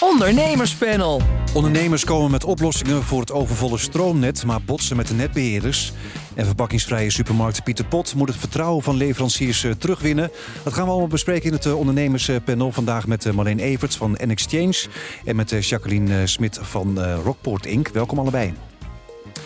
Ondernemerspanel. Ondernemers komen met oplossingen voor het overvolle stroomnet, maar botsen met de netbeheerders. En verbakkingsvrije supermarkt Pieter Pot moet het vertrouwen van leveranciers eh, terugwinnen. Dat gaan we allemaal bespreken in het eh, ondernemerspanel. Vandaag met eh, Marleen Everts van N-Exchange en met Jacqueline Smit van Rockport Inc. Welkom allebei.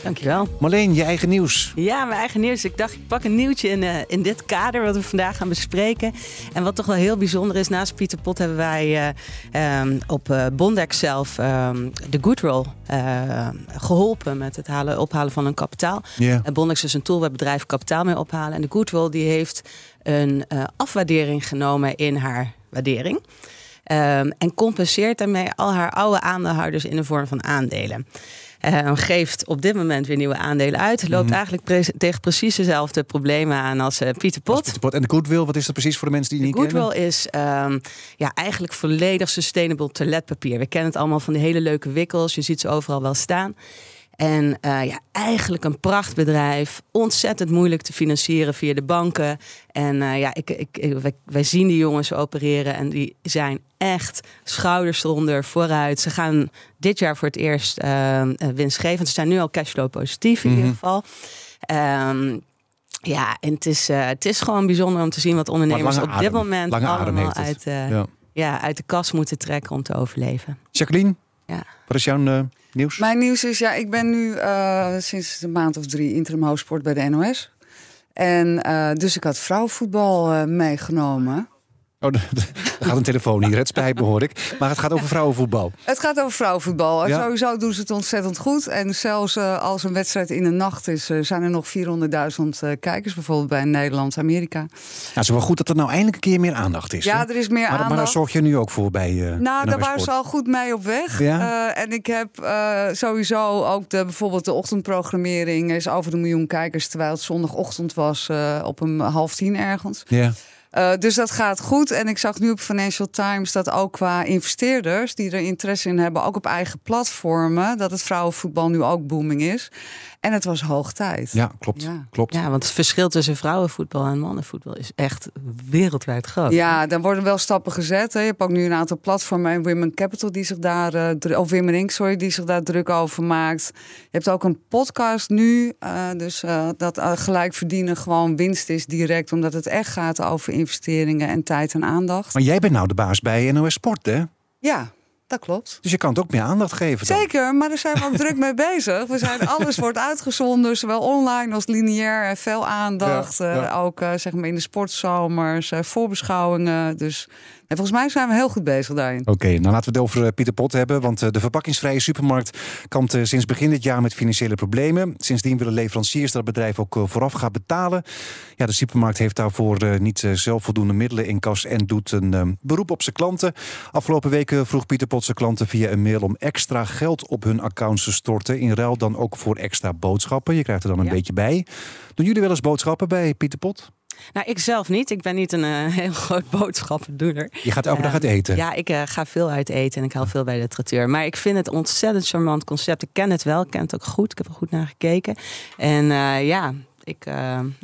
Dankjewel. Marleen, je eigen nieuws. Ja, mijn eigen nieuws. Ik dacht, ik pak een nieuwtje in, uh, in dit kader wat we vandaag gaan bespreken. En wat toch wel heel bijzonder is, naast Pieter Pot hebben wij uh, um, op uh, Bondex zelf um, de Goodroll geholpen met het halen, ophalen van een kapitaal. Yeah. En Bondex is een tool waar bedrijven kapitaal mee ophalen. En de Goodroll die heeft een afwaardering genomen in haar waardering. Um, en compenseert daarmee al haar oude aandeelhouders in de vorm van aandelen. Uh, geeft op dit moment weer nieuwe aandelen uit. Loopt Mhm. eigenlijk pre tegen precies dezelfde problemen aan als uh, Pieter Pot. Als Pieter Pot. En de Goodwill, wat is dat precies voor de mensen die De niet Goodwill kennen? is um, ja, eigenlijk volledig sustainable toiletpapier. We kennen het allemaal van die hele leuke wikkels. Je ziet ze overal wel staan. En uh, ja, eigenlijk een prachtbedrijf. Ontzettend moeilijk te financieren via de banken. En uh, ja, ik, ik, ik, wij, wij, zien die jongens opereren en die zijn echt schouders eronder, vooruit. Ze gaan dit jaar voor het eerst uh, winstgevend. Ze zijn nu al cashflow positief in mm -hmm. ieder geval. Um, ja, en het is, het is gewoon bijzonder om te zien wat ondernemers op adem, dit moment allemaal uit, ja. Ja, uit de kas moeten trekken om te overleven. Jacqueline, ja. wat is jouw uh, nieuws? Mijn nieuws is, ja, ik ben nu uh, sinds een maand of drie interim hoofdsport bij de NOS. En uh, dus ik had vrouwenvoetbal uh, meegenomen. Oh, er gaat een telefoon hier. Het spijt me, hoor ik. Maar het gaat over vrouwenvoetbal. Het gaat over vrouwenvoetbal. Ja. Sowieso doen ze het ontzettend goed. En zelfs uh, als een wedstrijd in de nacht is, uh, zijn er nog 400.000 uh, kijkers. Bijvoorbeeld bij Nederlands-Amerika. Nou, het is wel goed dat er nou eindelijk een keer meer aandacht is. Ja, hè? er is meer maar, aandacht. Maar daar zorg je nu ook voor bij. Nou, daar waren ze al goed mee op weg. Ja? en ik heb sowieso ook de, bijvoorbeeld de ochtendprogrammering is over de miljoen kijkers. Terwijl het zondagochtend was op een half tien ergens. Ja. Uh, dus dat gaat goed. En ik zag nu op Financial Times dat ook qua investeerders die er interesse in hebben, ook op eigen platformen, dat het vrouwenvoetbal nu ook booming is. En het was hoog tijd. Ja, klopt. Ja. klopt. Ja, want het verschil tussen vrouwenvoetbal en mannenvoetbal is echt wereldwijd groot. Ja, daar worden wel stappen gezet. Hè. Je hebt ook nu een aantal platformen en Women Capital die zich daar, uh, of Women Inc, sorry, die zich daar druk over maakt. Je hebt ook een podcast nu, uh, dus uh, dat gelijk verdienen gewoon winst is direct, omdat het echt gaat over investeringen en tijd en aandacht. Maar jij bent nou de baas bij NOS Sport, hè? Ja, dat klopt. Dus je kan het ook meer aandacht geven. Dan. Zeker, maar daar zijn we ook druk mee bezig. We zijn, alles wordt uitgezonden, zowel online als lineair. Veel aandacht. Ja, ja. Uh, ook uh, zeg maar in de sportzomers, uh, voorbeschouwingen. Dus en volgens mij zijn we heel goed bezig daarin. Oké, okay, nou laten we het over Pieter Pot hebben. Want de verpakkingsvrije supermarkt kampt sinds begin dit jaar met financiële problemen. Sindsdien willen leveranciers dat het bedrijf ook vooraf gaat betalen. Ja, de supermarkt heeft daarvoor niet zelf voldoende middelen in kas en doet een beroep op zijn klanten. Afgelopen weken vroeg Pieter Pot zijn klanten via een mail om extra geld op hun accounts te storten. In ruil dan ook voor extra boodschappen. Je krijgt er dan een ja. beetje bij. Doen jullie wel eens boodschappen bij Pieter Pot? Nou, ik zelf niet. Ik ben niet een uh, heel groot boodschappendoener. Je gaat elke uh, dag uit eten? Ja, ik uh, ga veel uit eten en ik haal veel bij de traiteur. Maar ik vind het een ontzettend charmant concept. Ik ken het wel, ik ken het ook goed. Ik heb er goed naar gekeken. En uh, ja, ik,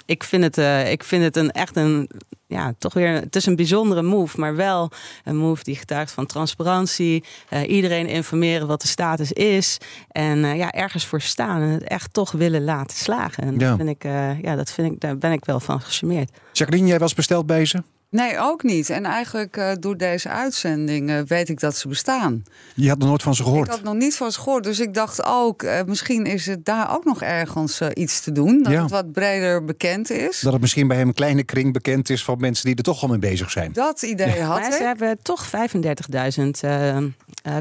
ik vind het, ik vind het een, echt een ja, toch weer, het is een bijzondere move, maar wel een move die getuigt van transparantie. Uh, iedereen informeren wat de status is. En ja, ergens voor staan en het echt toch willen laten slagen. En ja. dat vind ik, ja, dat vind ik, daar ben ik wel van gecharmeerd. Jacqueline, jij was besteld bij ze? Nee, ook niet. En eigenlijk uh, door deze uitzending uh, weet ik dat ze bestaan. Je had nog nooit van ze gehoord? Ik had nog niet van ze gehoord. Dus ik dacht ook, uh, misschien is het daar ook nog ergens iets te doen. Dat Ja. het wat breder bekend is. Dat het misschien bij hem een kleine kring bekend is van mensen die er toch al mee bezig zijn. Dat idee had Maar ik. ze hebben toch 35.000 eh, eh,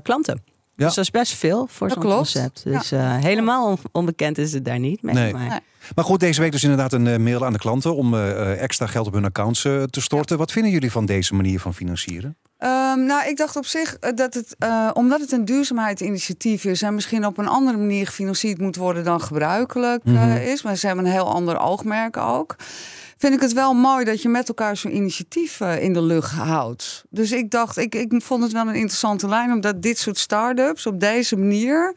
klanten. Ja. Dus dat is best veel voor zo'n concept. Dus eh, helemaal on- onbekend is het daar niet. mee. Nee. Maar, Nee. Maar goed, deze week dus inderdaad een eh, mail aan de klanten om uh, extra geld op hun accounts te storten. Wat vinden jullie van deze manier van financieren? Um, nou, ik dacht op zich dat het, uh, omdat het een duurzaamheidsinitiatief is en misschien op een andere manier gefinancierd moet worden dan gebruikelijk mm -hmm. is, maar ze hebben een heel ander oogmerk ook vind ik het wel mooi dat je met elkaar zo'n initiatief uh, in de lucht houdt. Dus ik dacht, ik, ik vond het wel een interessante lijn, omdat dit soort start-ups op deze manier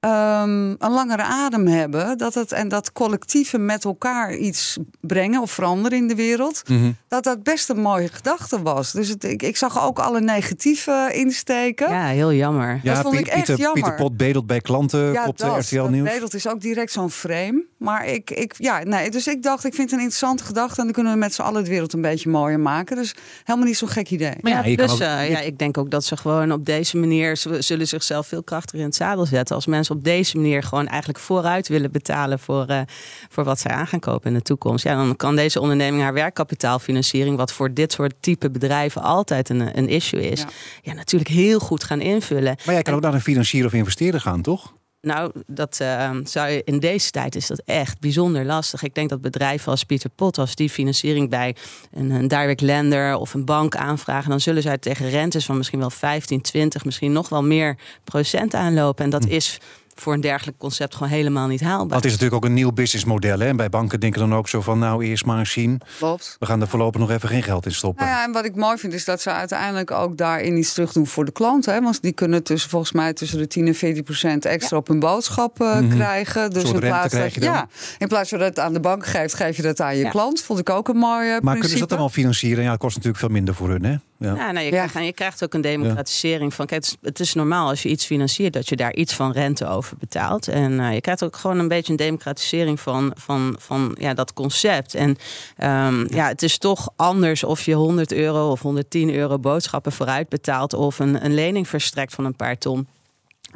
um, een langere adem hebben. Dat het, en dat collectieven met elkaar iets brengen of veranderen in de wereld. Mm Dat dat best een mooie gedachte was. Dus het, ik, ik zag ook alle negatieve insteken. Ja, heel jammer. Ja, dat vond ik echt Pieter, jammer. Pieter Pot bedelt bij klanten ja, op de RTL dat Nieuws. bedelt is ook direct zo'n frame. Maar ik, ik, ja, nee, dus ik dacht, ik vind het een interessante gedachte. En dan kunnen we met z'n allen de wereld een beetje mooier maken. Dus helemaal niet zo'n gek idee. Maar ja, dus ook- eh, ja, ik denk ook dat ze gewoon op deze manier ze zullen zichzelf veel krachtiger in het zadel zetten. Als mensen op deze manier gewoon eigenlijk vooruit willen betalen voor, eh, voor wat zij aan gaan kopen in de toekomst. Ja, dan kan deze onderneming haar werkkapitaalfinanciering, wat voor dit soort type bedrijven altijd een, een issue is, ja. Ja. natuurlijk heel goed gaan invullen. Maar jij kan ook naar een financier of investeerder gaan, toch? Nou, dat eh, zou je in deze tijd is dat echt bijzonder lastig. Ik denk dat bedrijven als Pieter Pot, als die financiering bij een, een direct lender of een bank aanvragen, dan zullen zij tegen rentes van misschien wel 15, 20, misschien nog wel meer procent aanlopen. En dat is voor een dergelijk concept gewoon helemaal niet haalbaar. Het is natuurlijk ook een nieuw businessmodel. Hè? En bij banken denken dan ook zo van, nou eerst maar eens zien. Klopt. We gaan er voorlopig nog even geen geld in stoppen. Nou ja, en wat ik mooi vind is dat ze uiteindelijk ook daarin iets terug doen voor de klanten. Hè? Want die kunnen tussen, volgens mij tussen de 10 en 14 procent extra op hun boodschap eh, Mhm. krijgen. Dus in rente plaats, krijg dat, je dan? ja, in plaats van dat het aan de bank geeft, geef je dat aan je Ja. klant. Vond ik ook een mooi eh, maar kunnen ze dat dan wel financieren? Ja, het kost natuurlijk veel minder voor hun, hè? Ja. Ja, nou, je, Ja. Krijgt, en je krijgt ook een democratisering van. Kijk, het is, het is normaal als je iets financiert dat je daar iets van rente over betaalt. En eh, je krijgt ook gewoon een beetje een democratisering van, van, van ja, dat concept. En ehm, ja, het is toch anders of je 100 euro of 110 euro boodschappen vooruit betaalt of een, een lening verstrekt van een paar ton.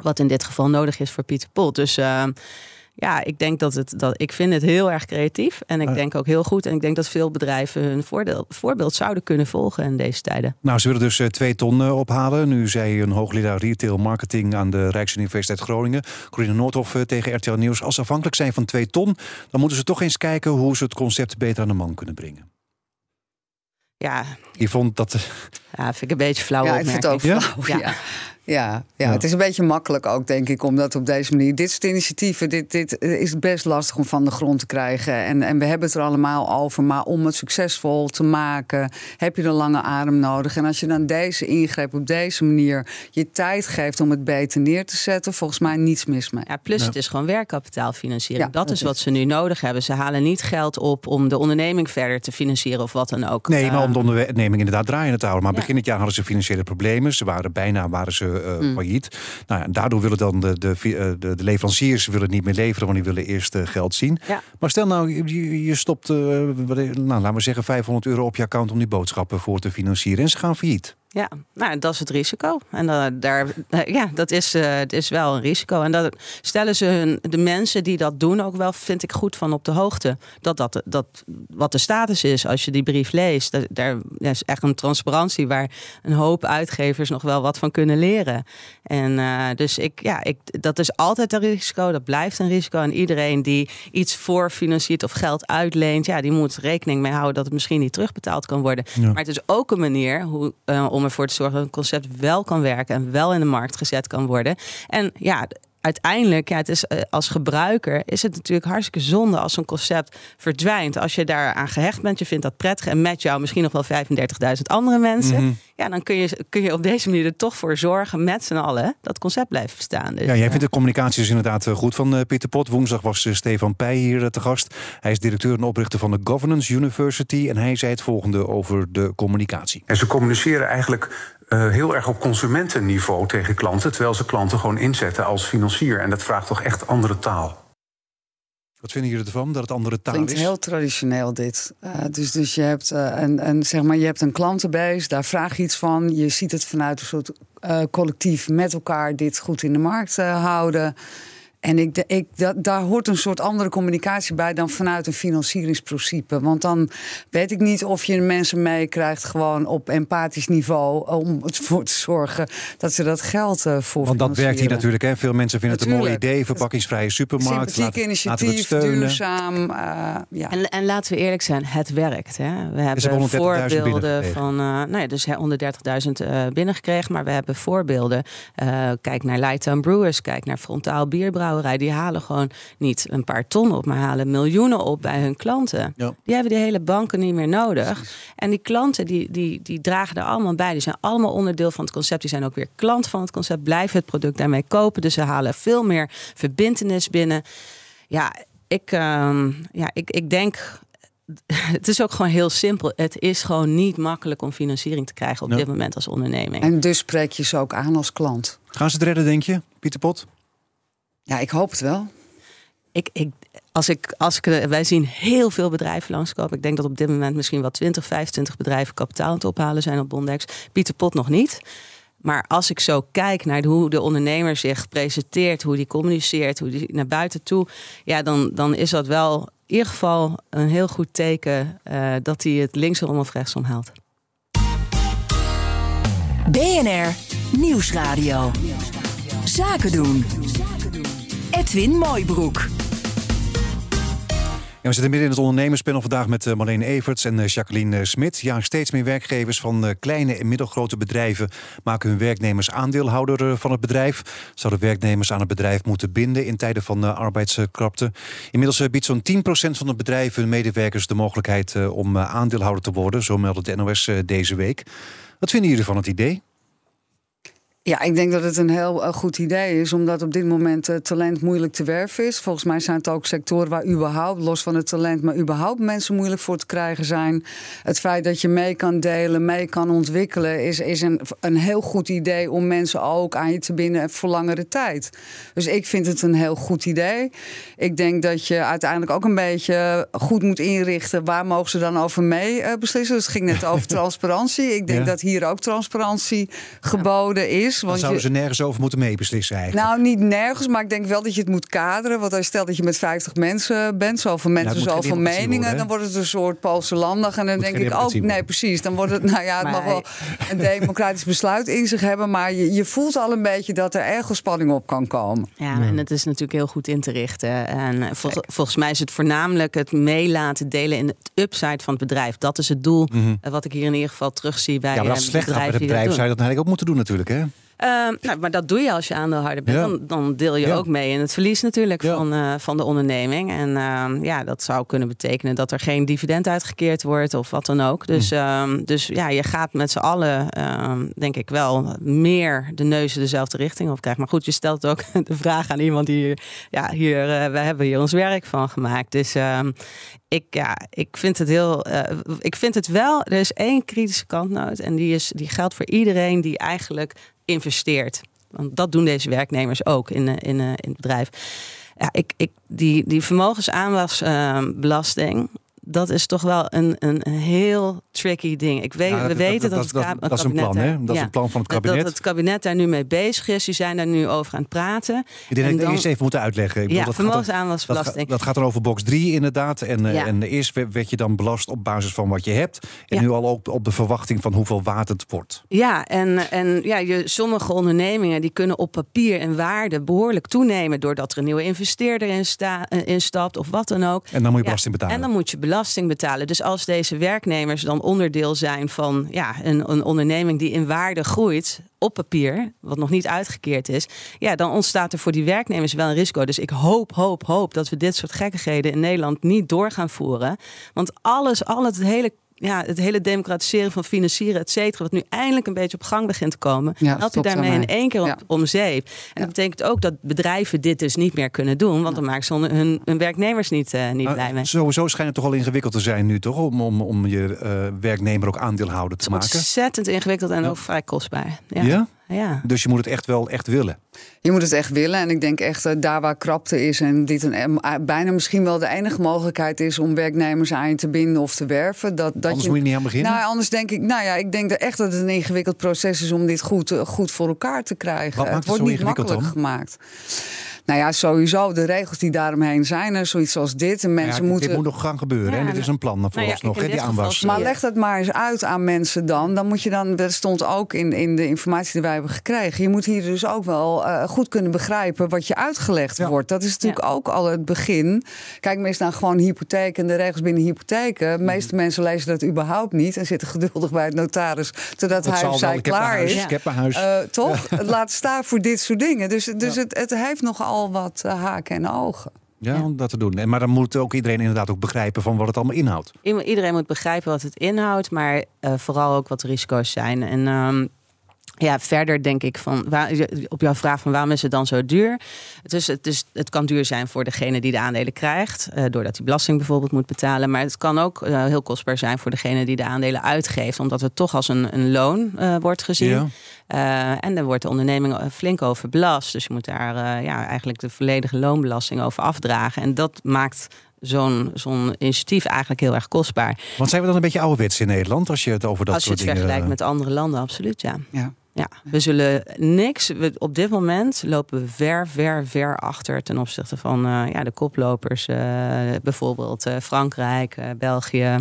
Wat in dit geval nodig is voor Pieter Pot. Dus ehm, ja, ik denk dat het dat ik vind het heel erg creatief. En ik Ah. denk ook heel goed. En ik denk dat veel bedrijven hun voordeel, voorbeeld zouden kunnen volgen in deze tijden. Nou, ze willen dus eh, twee ton eh, ophalen. Nu zei een hoogleraar retail marketing aan de Rijksuniversiteit Groningen, Corine Noordhoff eh, tegen RTL Nieuws. Als ze afhankelijk zijn van twee ton, dan moeten ze toch eens kijken hoe ze het concept beter aan de man kunnen brengen. Ja, Je vond dat. ja vind ik een beetje flauw. Ja, ik vind het ook Ja? flauw. Ja. Ja. Ja, ja, Ja. het is een beetje makkelijk ook, denk ik, om dat op deze manier. Dit soort initiatieven, dit, dit is best lastig om van de grond te krijgen. En, en we hebben het er allemaal over. Maar om het succesvol te maken, heb je een lange adem nodig. En als je dan deze ingreep op deze manier je tijd geeft om het beter neer te zetten, volgens mij niets mis mee. Ja, plus het is gewoon werkkapitaalfinanciering. Ja, dat, dat is is wat ze nu nodig hebben. Ze halen niet geld op om de onderneming verder te financieren of wat dan ook. Nee, maar Eh, om de onderneming inderdaad draaiende te houden. Maar begin dit jaar hadden ze financiële problemen. Ze waren bijna waren ze, eh, Mm. failliet. Nou ja, daardoor willen dan de, de, eh, de, de leveranciers willen niet meer leveren, want die willen eerst eh, geld zien. Ja. Maar stel nou, je, je stopt, nou, laten we zeggen, 500 euro op je account om die boodschappen voor te financieren. En ze gaan failliet. Ja, nou, dat is het risico. En da- daar, eh, ja, dat is, eh, het is wel een risico. En dat stellen ze hun, de mensen die dat doen ook wel, vind ik goed van op de hoogte. Dat, dat, dat wat de status is als je die brief leest. Dat, daar ja, is echt een transparantie waar een hoop uitgevers nog wel wat van kunnen leren. En eh, dus ik, ja, ik, dat is altijd een risico. Dat blijft een risico. En iedereen die iets voorfinanciert of geld uitleent, ja, die moet rekening mee houden dat het misschien niet terugbetaald kan worden. Ja. Maar het is ook een manier hoe, eh, om ervoor te zorgen dat een concept wel kan werken en wel in de markt gezet kan worden. En ja, uiteindelijk, ja, het is, eh, als gebruiker is het natuurlijk hartstikke zonde als zo'n concept verdwijnt. Als je daaraan gehecht bent, je vindt dat prettig en met jou misschien nog wel 35.000 andere mensen. Mhm. Ja, dan kun je, kun je op deze manier er toch voor zorgen met z'n allen dat concept blijft bestaan. Dus, Ja, jij vindt de communicatie dus inderdaad eh, goed van eh, Pieter Pot. Woensdag was Stefan Peij hier te gast. Hij is directeur en oprichter van de Governance University. En hij zei het volgende over de communicatie. En ze communiceren eigenlijk eh, heel erg op consumentenniveau tegen klanten, terwijl ze klanten gewoon inzetten als financier. En dat vraagt toch echt andere taal. Wat vinden jullie ervan, dat het andere taal Klinkt is? heel traditioneel dit. Eh, dus, dus je hebt eh, een, een, zeg maar, je hebt een klantenbase, daar vraag je iets van. Je ziet het vanuit een soort eh, collectief met elkaar dit goed in de markt eh, houden. En ik, ik, dat, daar hoort een soort andere communicatie bij dan vanuit een financieringsprincipe. Want dan weet ik niet of je mensen meekrijgt gewoon op empathisch niveau om ervoor te zorgen dat ze dat geld uh, voor Want dat werkt hier natuurlijk. Hè? Veel mensen vinden het een mooi idee, verpakkingsvrije supermarkt. Sympathiek initiatief, duurzaam. Uh, ja. en, en laten we eerlijk zijn, het werkt. Hè? We hebben voorbeelden van, uh, nou ja, dus 130.000 binnengekregen, maar we hebben voorbeelden. kijk naar Lightown Brewers, kijk naar Frontaal Die halen gewoon niet een paar ton op, maar halen miljoenen op bij hun klanten. Die hebben die hele banken niet meer nodig. En die klanten die, die, die dragen er allemaal bij. Die zijn allemaal onderdeel van het concept. Die zijn ook weer klant van het concept, blijven het product daarmee kopen. Dus ze halen veel meer verbindenis binnen. Ja, ik, ehm, ja, ik, ik denk het is ook gewoon heel simpel. Het is gewoon niet makkelijk om financiering te krijgen op dit moment als onderneming. En dus spreek je ze ook aan als klant. Gaan ze het redden, denk je, Pieter Pot? Ja, ik hoop het wel. Ik, ik, als ik, als ik, wij zien heel veel bedrijven langskomen. Ik denk dat op dit moment misschien wel 20, 25 bedrijven kapitaal aan het ophalen zijn op Bondex. Pieter Pot nog niet. Maar als ik zo kijk naar hoe de ondernemer zich presenteert, hoe die communiceert, hoe die naar buiten toe, ja, dan, dan is dat wel in ieder geval een heel goed teken uh, dat hij het linksom of rechtsom haalt. BNR Nieuwsradio. Zaken doen. Edwin Mooibroek. Ja, we zitten midden in het ondernemerspanel vandaag met uh, Marlene Everts en uh, Jacqueline uh, Smit. Ja, steeds meer werkgevers van kleine en middelgrote bedrijven maken hun werknemers aandeelhouder van het bedrijf. Zouden werknemers aan het bedrijf moeten binden in tijden van arbeidskrapte. Inmiddels biedt zo'n 10% van de bedrijven hun medewerkers de mogelijkheid om aandeelhouder te worden. Zo meldde de NOS deze week. Wat vinden jullie van het idee? Ja, ik denk dat het een heel uh, goed idee is, omdat op dit moment uh, talent moeilijk te werven is. Volgens mij zijn het ook sectoren waar überhaupt, los van het talent, maar überhaupt mensen moeilijk voor te krijgen zijn. Het feit dat je mee kan delen, mee kan ontwikkelen, is, is een, een heel goed idee om mensen ook aan je te binden voor langere tijd. Dus ik vind het een heel goed idee. Ik denk dat je uiteindelijk ook een beetje goed moet inrichten waar mogen ze dan over mee uh, beslissen. Dus het ging net over transparantie. Ik denk dat hier ook transparantie geboden is. Want zouden ze nergens over moeten meebeslissen eigenlijk? Nou, niet nergens, maar ik denk wel dat je het moet kaderen. Want als stelt dat je met 50 mensen bent, zoveel mensen, zoveel meningen, dan wordt het een soort Poolse landig. En dan denk ik ook, nee, precies. Dan wordt het, nou ja, het mag wel een democratisch besluit in zich hebben. Maar je, je voelt al een beetje dat er ergens spanning op kan komen. Ja, en het is natuurlijk heel goed in te richten. En volgens mij is het voornamelijk het meelaten delen in het upside van het bedrijf. Dat is het doel mm wat ik hier in ieder geval terugzie bij ja, maar als het slecht gaat bij het bedrijf, zou je dat eigenlijk ook moeten doen natuurlijk, hè? Ehm, nou, maar dat doe je als je aandeelhouder bent. Dan, dan, deel je ook mee in het verlies natuurlijk van, uh, van de onderneming. En uh, ja, dat zou kunnen betekenen dat er geen dividend uitgekeerd wordt of wat dan ook. Dus, uh, dus ja, je gaat met z'n allen, denk ik wel, meer de neuzen dezelfde richting op krijgen. Maar goed, je stelt ook de vraag aan iemand die ja, hier, eh, we hebben hier ons werk van gemaakt. Dus ik, ja, ik vind het heel. Uh, ik vind het wel. Er is één kritische kantnoot. En die, is, die geldt voor iedereen die eigenlijk investeert. Want dat doen deze werknemers ook in, in, in het bedrijf. Ja, ik, ik, die, die vermogensaanwasbelasting dat is toch wel een, een heel tricky ding. Ik weet, we weten dat, dat, het, dat, dat is een plan, hè? Dat is een plan van het kabinet. Dat het kabinet daar nu mee bezig is. Die zijn daar nu over aan het praten. Ik denk dat ik eerst even moeten uitleggen. Ik ja, vermogensaanwasbelasting. Dat, gaat er over box 3 inderdaad. En, eh, en eerst werd je dan belast op basis van wat je hebt. En nu al ook op de verwachting van hoeveel waard het wordt. Ja, en, en ja, je, sommige ondernemingen die kunnen op papier en waarde behoorlijk toenemen... doordat er een nieuwe investeerder in sta, eh, instapt of wat dan ook. En dan moet je belasting betalen. En dan moet je belasting betalen. Dus als deze werknemers dan onderdeel zijn van ja, een, een onderneming die in waarde groeit op papier, wat nog niet uitgekeerd is, ja, dan ontstaat er voor die werknemers wel een risico. Dus ik hoop, hoop, hoop dat we dit soort gekkigheden in Nederland niet door gaan voeren. Want alles, al het hele ja, het hele democratiseren van financieren, et cetera, wat nu eindelijk een beetje op gang begint te komen, ja, helpt u daarmee in één keer ja. om zeep. En dat betekent ook dat bedrijven dit dus niet meer kunnen doen, want dan maken ze hun, hun werknemers niet, uh, niet blij mee. Sowieso schijnt het toch al ingewikkeld te zijn nu, toch? Om, om, om je uh, werknemer ook aandeelhouder te maken. Ontzettend ingewikkeld en ook vrij kostbaar. ja? Ja. Dus je moet het echt wel echt willen. Je moet het echt willen. En ik denk echt dat daar waar krapte is en dit een, eh, bijna misschien wel de enige mogelijkheid is om werknemers aan je te binden of te werven. Dat, dat anders je, moet je niet aan beginnen. Nou, anders denk ik, nou ja, ik denk dat echt dat het een ingewikkeld proces is om dit goed, goed voor elkaar te krijgen. Wat het wordt niet makkelijk gemaakt. Nou ja, sowieso de regels die daaromheen zijn. Er zoiets als dit. En mensen Ja, moeten. Dit moet nog gaan gebeuren. Ja, en dit nou- is een plan nou ja, in hè, dit die aanwas. Maar leg dat maar eens uit aan mensen dan. Dan moet je dan, dat stond ook in, in de informatie die wij hebben gekregen. Je moet hier dus ook wel eh, goed kunnen begrijpen wat je uitgelegd Ja. wordt. Dat is natuurlijk ook al het begin. Kijk, meestal gewoon hypotheek en de regels binnen hypotheken. De meeste mensen lezen dat überhaupt niet en zitten geduldig bij het notaris totdat Dat hij of zij ik heb een klaar huis, is. Ik heb een huis. Eh, toch? Het laat staan voor dit soort dingen. Dus, dus het, het heeft nogal wat eh, haken en ogen. ja, om dat te doen. En, maar dan moet ook iedereen inderdaad ook begrijpen van wat het allemaal inhoudt. Iedereen moet begrijpen wat het inhoudt, maar eh, vooral ook wat de risico's zijn. En ehm, ja, verder denk ik van, waar, op jouw vraag van waarom is het dan zo duur? Het, is, het, is, het kan duur zijn voor degene die de aandelen krijgt, eh, doordat hij belasting bijvoorbeeld moet betalen. Maar het kan ook eh, heel kostbaar zijn voor degene die de aandelen uitgeeft, omdat het toch als een, een loon eh, wordt gezien. Ja. Eh, en dan wordt de onderneming eh, flink over belast. Dus je moet daar eh, ja, eigenlijk de volledige loonbelasting over afdragen. En dat maakt zo'n zo'n initiatief eigenlijk heel erg kostbaar. Want zijn we dan een beetje ouderwets in Nederland als je het over dat Als je soort het dingen... vergelijkt met andere landen, absoluut ja. Ja. Ja, we zullen niks. We, op dit moment lopen we ver, ver, ver achter ten opzichte van eh, ja, de koplopers. eh, bijvoorbeeld eh, Frankrijk, eh, België,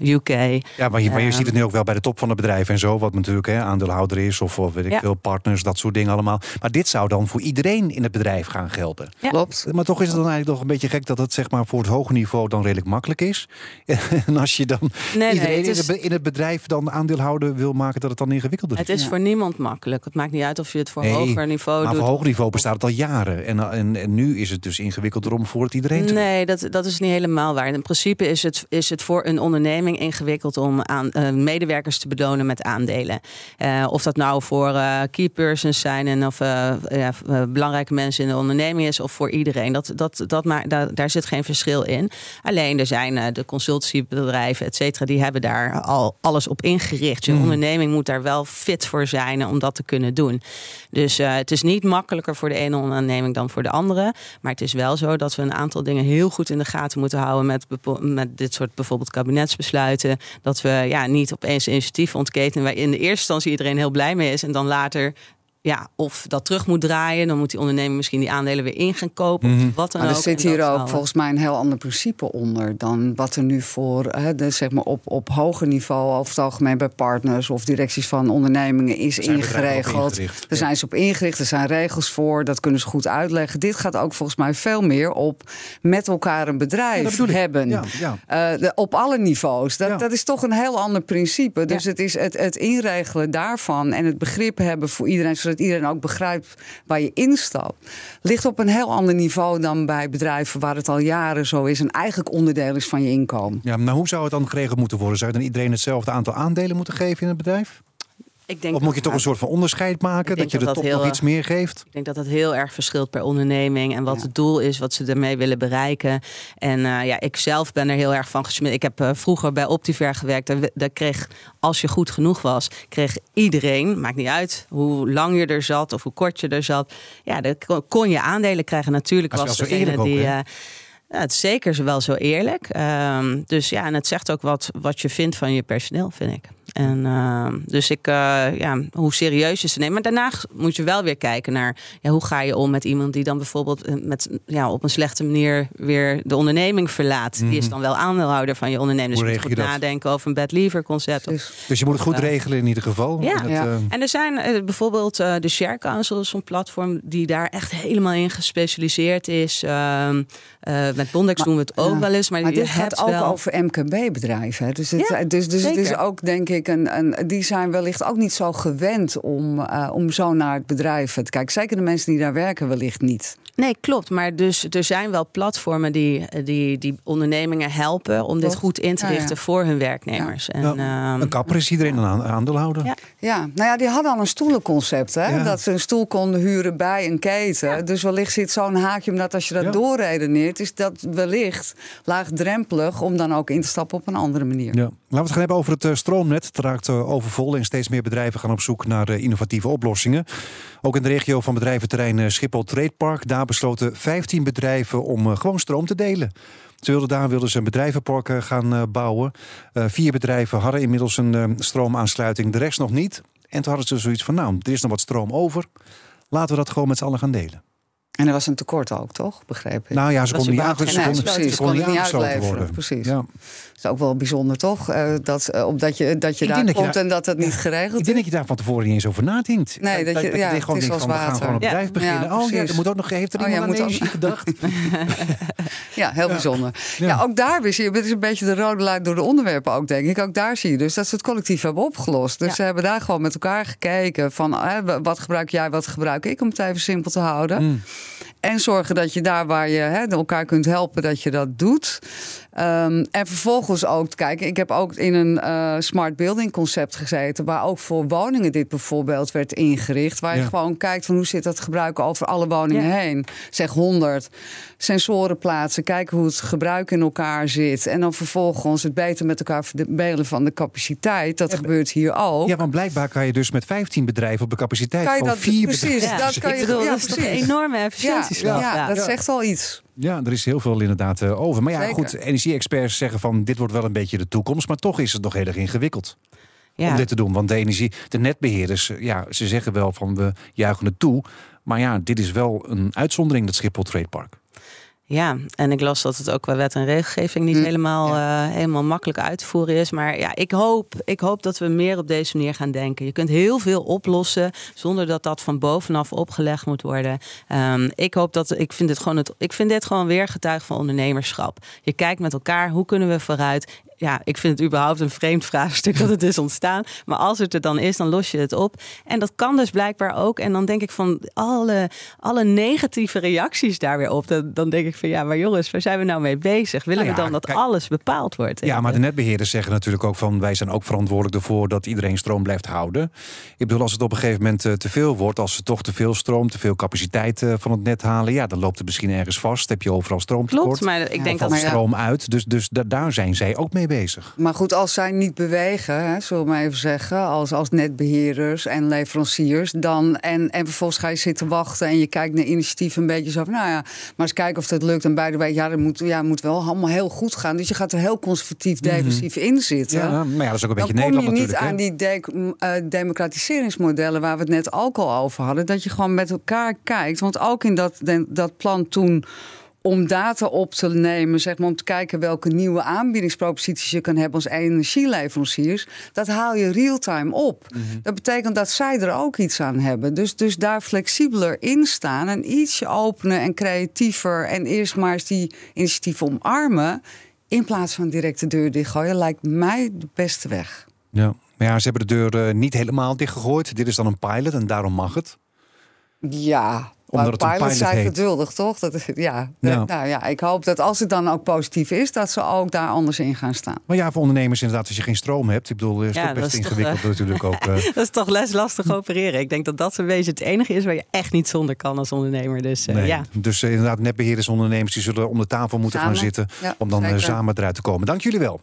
eh, UK. Ja, maar je, maar je ziet het nu ook wel bij de top van het bedrijf en zo. Wat natuurlijk hè, aandeelhouder is of, of weet ik Ja. veel, partners, dat soort dingen allemaal. Maar dit zou dan voor iedereen in het bedrijf gaan gelden. Ja. Klopt. Maar toch is het dan eigenlijk nog een beetje gek dat het zeg maar, voor het hoge niveau dan redelijk makkelijk is. en als je dan Nee, iedereen nee, het in, is, het, be- in het bedrijf dan aandeelhouder wil maken, dat het dan ingewikkelder is. het is Ja. voor niemand makkelijk. Het maakt niet uit of je het voor Nee, hoger niveau Maar doet. voor hoog niveau bestaat het al jaren. En, en, en nu is het dus ingewikkelder om voor het iedereen te doen. Nee, dat, dat is niet helemaal waar. In principe is het, is het voor een onderneming ingewikkeld om aan, eh, medewerkers te belonen met aandelen. Eh, of dat nou voor eh key persons zijn en of ja, belangrijke mensen in de onderneming is of voor iedereen. Dat, dat, dat maar, daar, daar zit geen verschil in. Alleen er zijn de consultiebedrijven, et cetera, die hebben daar al alles op ingericht. Je onderneming moet daar wel fit voor zijn om dat te kunnen doen. Dus eh, het is niet makkelijker voor de ene onderneming dan voor de andere. Maar het is wel zo dat we een aantal dingen heel goed in de gaten moeten houden met, met dit soort bijvoorbeeld kabinetsbesluiten. Dat we ja, niet opeens initiatief ontketenen waar in de eerste instantie iedereen heel blij mee is. En dan later ja, of dat terug moet draaien. Dan moet die onderneming misschien die aandelen weer in gaan kopen. Of wat dan Maar ook. er zit hier ook volgens mij een heel ander principe onder dan wat er nu voor, hè, de, zeg maar op, op hoger niveau, over het algemeen bij partners of directies van ondernemingen is zijn ingeregeld. Daar Ja. zijn ze op ingericht, er zijn regels voor, dat kunnen ze goed uitleggen. Dit gaat ook volgens mij veel meer op met elkaar een bedrijf hebben. Ja, ja. Eh, de- op alle niveaus. Dat, Ja. dat is toch een heel ander principe. Dus Ja. het is het, het inregelen daarvan en het begrip hebben voor iedereen, zodat iedereen ook begrijpt waar je instapt, ligt op een heel ander niveau dan bij bedrijven waar het al jaren zo is en eigenlijk onderdeel is van je inkomen. Ja, maar hoe zou het dan geregeld moeten worden? Zou dan iedereen hetzelfde aantal aandelen moeten geven in het bedrijf? Ik denk Of moet je toch een soort van onderscheid maken? Dat je de dat top dat nog heel, iets meer geeft? Ik denk dat dat heel erg verschilt per onderneming en wat Ja. het doel is, wat ze ermee willen bereiken. En eh, ja, ik zelf ben er heel erg van gesmeerd. Ik heb eh, vroeger bij Optiver gewerkt. Daar, daar kreeg, als je goed genoeg was, kreeg iedereen, maakt niet uit hoe lang je er zat of hoe kort je er zat. Ja, dan kon- je aandelen krijgen. Natuurlijk was degene eerlijk ook, die. eh, ja, het is zeker wel zo eerlijk. Ehm, dus ja, en het zegt ook wat, wat je vindt van je personeel, vind ik. En ehm, dus ik, eh, ja, hoe serieus je ze neemt. Maar daarna moet je wel weer kijken naar ja, hoe ga je om met iemand die dan bijvoorbeeld eh, met, ja, op een slechte manier weer de onderneming verlaat. Die is dan wel aandeelhouder van je onderneming. Dus Mhm. Hoe je moet goed je nadenken over een bed lever concept. Of- Dus je moet het goed regelen in ieder geval. Ja. En het, Ja. eh, En er zijn eh, bijvoorbeeld eh, de Share Council, is zo'n platform die daar echt helemaal in gespecialiseerd is. Ehm, eh, met Bondex Maar- doen we het ook wel eens, maar, Maar dit gaat ook wel... over MKB-bedrijven. hè. Dus, het, Ja, dus, dus het is ook, denk ik, een, een, die zijn wellicht ook niet zo gewend om, eh, om zo naar het bedrijf te kijken. Zeker de mensen die daar werken, wellicht niet. Nee, klopt. Maar dus er zijn wel platformen die, die, die ondernemingen helpen om dit goed in te Ja, ja. richten voor hun werknemers. En, ja, ehm, een kapper is iedereen een aan- aandeelhouder. Ja. Ja, nou ja, die hadden al een stoelenconcept. Hè? Ja. Dat ze een stoel konden huren bij een keten. Dus wellicht zit zo'n haakje, omdat als je dat Ja. doorredeneert... is dat wellicht laagdrempelig om dan ook in te stappen op een andere manier. Ja. Laten we het gaan hebben over het eh, stroomnet. Het raakt eh, overvol en steeds meer bedrijven gaan op zoek naar eh, innovatieve oplossingen. Ook in de regio van bedrijventerrein eh, Schiphol Trade Park. Daar besloten 15 bedrijven om gewoon stroom te delen. Ze wilden daar wilden ze een bedrijvenpark gaan bouwen. Vier bedrijven hadden inmiddels een stroomaansluiting, de rest nog niet. En toen hadden ze zoiets van, nou, er is nog wat stroom over. Laten we dat gewoon met z'n allen gaan delen. En er was een tekort ook, toch? Begreep ik. Nou ja, ze konden niet, aange- ze konden- precies, ze konden niet aangesloten uitleveren, worden. precies. Ja. Dat is ook wel bijzonder, toch? Eh, dat, eh, omdat je, dat je Ik daar denk dat je komt daar- en dat het niet Ik geregeld denk is. dat je daar van tevoren niet eens over nadenkt. Nee, dat je- ja, gewoon het is denkt als van, we gaan gewoon een Ja. bedrijf beginnen. Ja, oh ja, er moet ook nog, heeft er Oh ja, iemand aan moet ook- energie gedacht? Ja, heel bijzonder. Ja. ook daar weer zie je, het is een beetje de rode lijn door de onderwerpen ook, denk ik. Ook daar zie je dus dat ze het collectief hebben opgelost. Dus ze hebben daar gewoon met elkaar gekeken van hè, wat gebruik jij, wat gebruik ik, om het even simpel te houden. Mm. En zorgen dat je daar waar je hè, elkaar kunt helpen, dat je dat doet. Ehm, en vervolgens ook te kijken. Ik heb ook in een eh, smart building concept gezeten. Waar ook voor woningen dit bijvoorbeeld werd ingericht. Waar je gewoon kijkt van hoe zit dat gebruik over alle woningen Ja. heen. Zeg 100. Sensoren plaatsen. Kijken hoe het gebruik in elkaar zit. En dan vervolgens het beter met elkaar verdelen van de capaciteit. Dat gebeurt hier ook. Ja, want blijkbaar kan je dus met 15 bedrijven op de capaciteit Kan je van dat vier precies? bedrijven. Dat kan je bedoel, ja, dat is toch een enorme ja, Ja. dat zegt al iets. Ja, er is heel veel inderdaad eh, over. Maar ja, Zeker. goed, energie-experts zeggen van dit wordt wel een beetje de toekomst. Maar toch is het nog heel erg ingewikkeld om Ja. dit te doen. Want de energie, de netbeheerders, eh, ja, ze zeggen wel van we juichen het toe. Maar ja, dit is wel een uitzondering, dat Schiphol Trade Park. Ja, en ik las dat het ook qua wet en regelgeving niet Mm, helemaal, eh, helemaal makkelijk uit te voeren is. Maar ja, ik hoop, ik hoop dat we meer op deze manier gaan denken. Je kunt heel veel oplossen zonder dat dat van bovenaf opgelegd moet worden. Ehm, ik hoop dat, ik vind, dit gewoon het, ik vind dit gewoon weer getuige van ondernemerschap. Je kijkt met elkaar, hoe kunnen we vooruit? Ja, ik vind het überhaupt een vreemd vraagstuk dat het is ontstaan. Maar als het er dan is, dan los je het op. En dat kan dus blijkbaar ook. En dan denk ik van alle, alle negatieve reacties daar weer op. Dan, dan denk ik van ja, maar jongens, waar zijn we nou mee bezig? Willen Nou we dan dat kijk- alles bepaald wordt? Ja, maar de netbeheerders zeggen natuurlijk ook van wij zijn ook verantwoordelijk ervoor dat iedereen stroom blijft houden. Ik bedoel, als het op een gegeven moment eh, te veel wordt, als ze toch te veel stroom, te veel capaciteit eh, van het net halen, ja, dan loopt het misschien ergens vast. Heb je overal stroomtekort. Klopt, maar ik denk dat stroom uit. Dus, dus da- daar zijn zij ook mee bezig. Maar goed, als zij niet bewegen, hè, zullen we maar even zeggen, als, als netbeheerders en leveranciers, dan en, en vervolgens ga je zitten wachten en je kijkt naar initiatief een beetje zo van, nou ja, maar eens kijken of dat lukt. En bij de week, ja, dat moet, ja, moet wel allemaal heel goed gaan. Dus je gaat er heel conservatief, defensief in zitten. Ja, maar ja, dat is ook een Dan beetje kom Nederland je niet natuurlijk. aan die de- eh, democratiseringsmodellen waar we het net ook al over hadden. Dat je gewoon met elkaar kijkt. Want ook in dat, dat plan toen om data op te nemen, zeg maar, om te kijken welke nieuwe aanbiedingsproposities je kan hebben als energieleveranciers, dat haal je real-time op. Mhm. Dat betekent dat zij er ook iets aan hebben. Dus, dus daar flexibeler in staan en ietsje opener en creatiever en eerst maar eens die initiatieven omarmen. In plaats van direct de deur dichtgooien, lijkt mij de beste weg. Ja. Maar ja, ze hebben de deur eh, niet helemaal dichtgegooid. Dit is dan een pilot en daarom mag het. Ja, Omdat maar het een pilots pilot zijn heet. geduldig, toch? Dat, is- ja. Ja. Nou ja, ik hoop dat als het dan ook positief is, dat ze ook daar anders in gaan staan. Maar ja, voor ondernemers inderdaad, als je geen stroom hebt. Ik bedoel, is Ja, dat best is toch, ingewikkeld natuurlijk ook. eh. Dat is toch les lastig opereren. Ik denk dat dat een beetje het enige is waar je echt niet zonder kan als ondernemer. Dus eh, Nee. ja. Dus eh, inderdaad, netbeheerders, ondernemers, die zullen om de tafel moeten Samen. gaan zitten. Ja, om dan eh, samen eruit te komen. Dank jullie wel.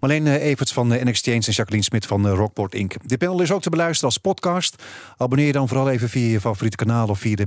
Marleen eh, Everts van eh, NXT en Jacqueline Smit van eh, Rockport Inc. Dit panel is ook te beluisteren als podcast. Abonneer je dan vooral even via je favoriete kanaal of via de